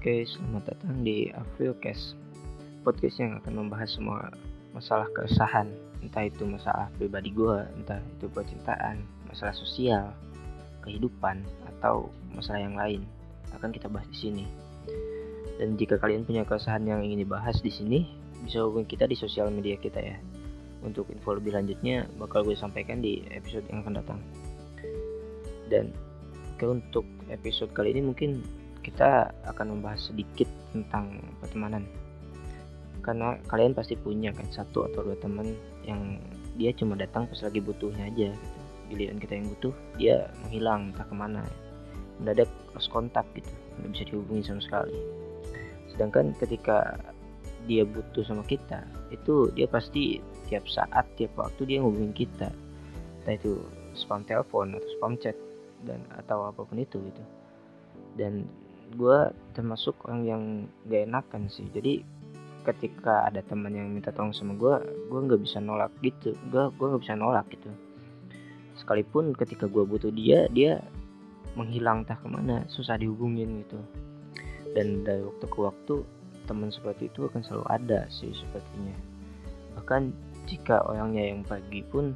Oke, selamat datang di Afrilcast Podcast yang akan membahas semua masalah keresahan Entah itu masalah pribadi gue, entah itu percintaan, masalah sosial, kehidupan, atau masalah yang lain Akan kita bahas di sini. Dan jika kalian punya keresahan yang ingin dibahas di sini, bisa hubungi kita di sosial media kita ya. Untuk info lebih lanjutnya bakal gue sampaikan di episode yang akan datang. Dan oke untuk episode kali ini mungkin kita akan membahas sedikit tentang pertemanan. Karena kalian pasti punya kan satu atau dua teman yang dia cuma datang pas lagi butuhnya aja. Gitu. giliran kita yang butuh dia menghilang entah ke mana. Mendadak lost kontak gitu nggak bisa dihubungi sama sekali. Sedangkan ketika dia butuh sama kita itu dia pasti tiap saat tiap waktu dia ngubungin kita. Entah itu spam telepon atau spam chat dan atau apa pun itu gitu. Dan gue termasuk orang yang gak enakan sih. Jadi ketika ada teman yang minta tolong sama gue gue nggak bisa nolak gitu. Gue gue nggak bisa nolak gitu. Sekalipun ketika gue butuh dia dia menghilang entah ke mana susah dihubungin gitu. Dan dari waktu ke waktu teman seperti itu akan selalu ada sih sepertinya. Bahkan jika orangnya yang pergi pun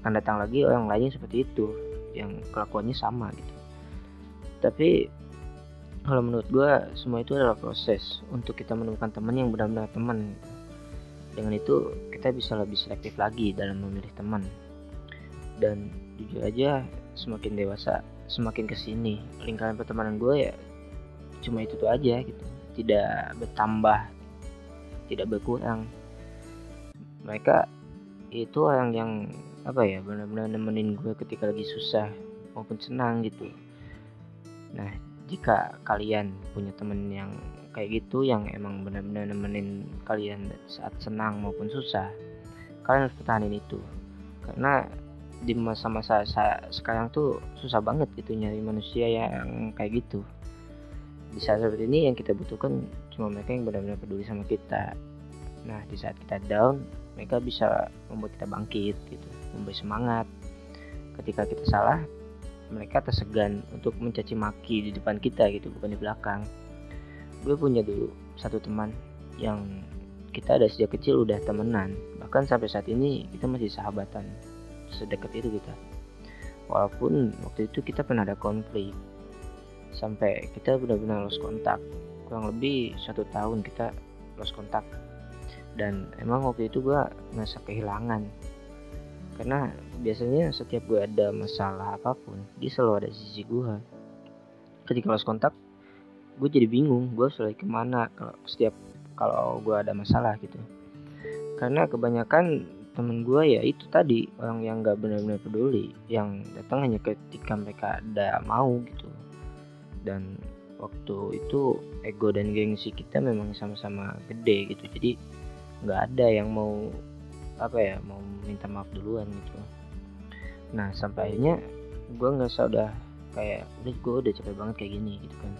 akan datang lagi orang lainnya seperti itu yang kelakuannya sama gitu. Tapi kalau menurut gue semua itu adalah proses untuk kita menemukan teman yang benar-benar teman. Dengan itu kita bisa lebih selektif lagi dalam memilih teman. Dan jujur aja semakin dewasa semakin ke sini lingkaran pertemanan gue ya cuma itu tuh aja gitu. Tidak bertambah tidak berkurang. Mereka itu orang yang apa ya benar-benar nemenin gue ketika lagi susah maupun senang gitu. Nah jika kalian punya temen yang kayak gitu yang emang benar-benar nemenin kalian saat senang maupun susah kalian harus pertahanin itu. Karena di masa-masa sekarang tuh susah banget gitu nyari manusia yang kayak gitu. Di saat seperti ini yang kita butuhkan cuma mereka yang benar-benar peduli sama kita. Nah di saat kita down mereka bisa membuat kita bangkit gitu memberi semangat. Ketika kita salah mereka tersegan untuk mencaci maki di depan kita gitu bukan di belakang. Gue punya dulu satu teman yang kita ada sejak kecil udah temenan. Bahkan sampai saat ini kita masih sahabatan sedekat itu kita. Walaupun waktu itu kita pernah ada konflik sampai kita benar-benar lost kontak. Kurang lebih satu tahun kita lost kontak. Dan emang waktu itu gue ngerasa kehilangan karena biasanya setiap gue ada masalah apa pun dia selalu ada sisi gue ketika lost kontak gue jadi bingung gue selalu ke mana kalau setiap kalau gue ada masalah gitu. Karena kebanyakan temen gue ya itu tadi orang yang gak benar-benar peduli yang datang hanya ketika mereka ada mau gitu. Dan waktu itu ego dan gengsi kita memang sama-sama gede gitu. Jadi nggak ada yang mau apa ya mau minta maaf duluan gitu. Nah sampai akhirnya gue ngerasa udah kayak udah gue udah capek banget kayak gini gitu kan.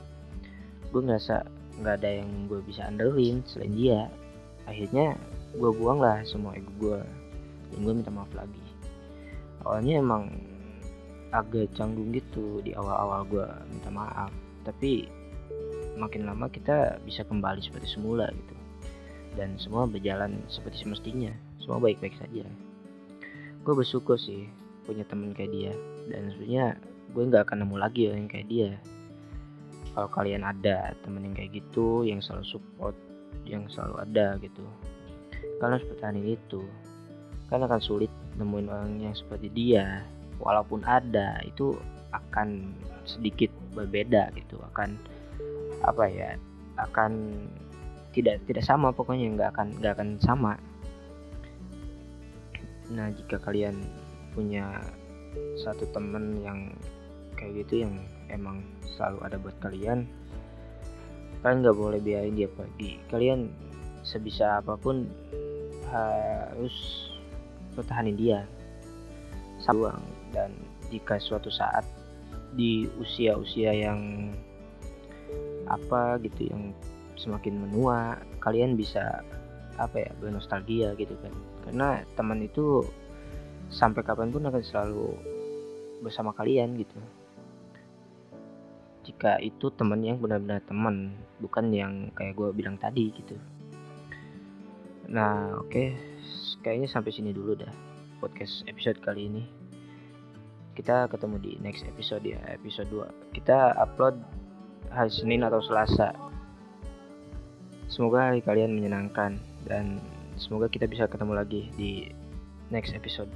Gue ngerasa nggak ada yang gue bisa andelin selain dia. Akhirnya gue buang lah semua ego gue dan gue minta maaf lagi. Awalnya emang agak canggung gitu di awal-awal gue minta maaf tapi makin lama kita bisa kembali seperti semula gitu. Dan semua berjalan seperti semestinya semua baik-baik saja. Gue bersyukur sih punya temen kayak dia. Dan sebenarnya gue nggak akan nemu lagi yang kayak dia. Kalau kalian ada temen yang kayak gitu yang selalu support yang selalu ada gitu kalian harus pertahanin itu. Karena akan sulit nemuin orang yang seperti dia. Walaupun ada itu akan sedikit berbeda gitu. Akan apa ya akan tidak tidak sama pokoknya. Nggak akan nggak akan sama nah jika kalian punya satu temen yang kayak gitu yang emang selalu ada buat kalian kalian nggak boleh biarin dia pergi. Kalian sebisa apa pun harus pertahanin dia. Sabuang dan jika suatu saat di usia-usia yang apa gitu yang semakin menua kalian bisa apa ya bernostalgia gitu kan. Karena teman itu sampai kapan pun akan selalu bersama kalian gitu. Jika itu teman yang benar-benar teman bukan yang kayak gue bilang tadi gitu. Nah oke okay. kayaknya sampai sini dulu dah podcast episode kali ini. Kita ketemu di next episode ya episode 2 kita upload hari Senin atau Selasa. Semoga hari kalian menyenangkan dan semoga kita bisa ketemu lagi di next episode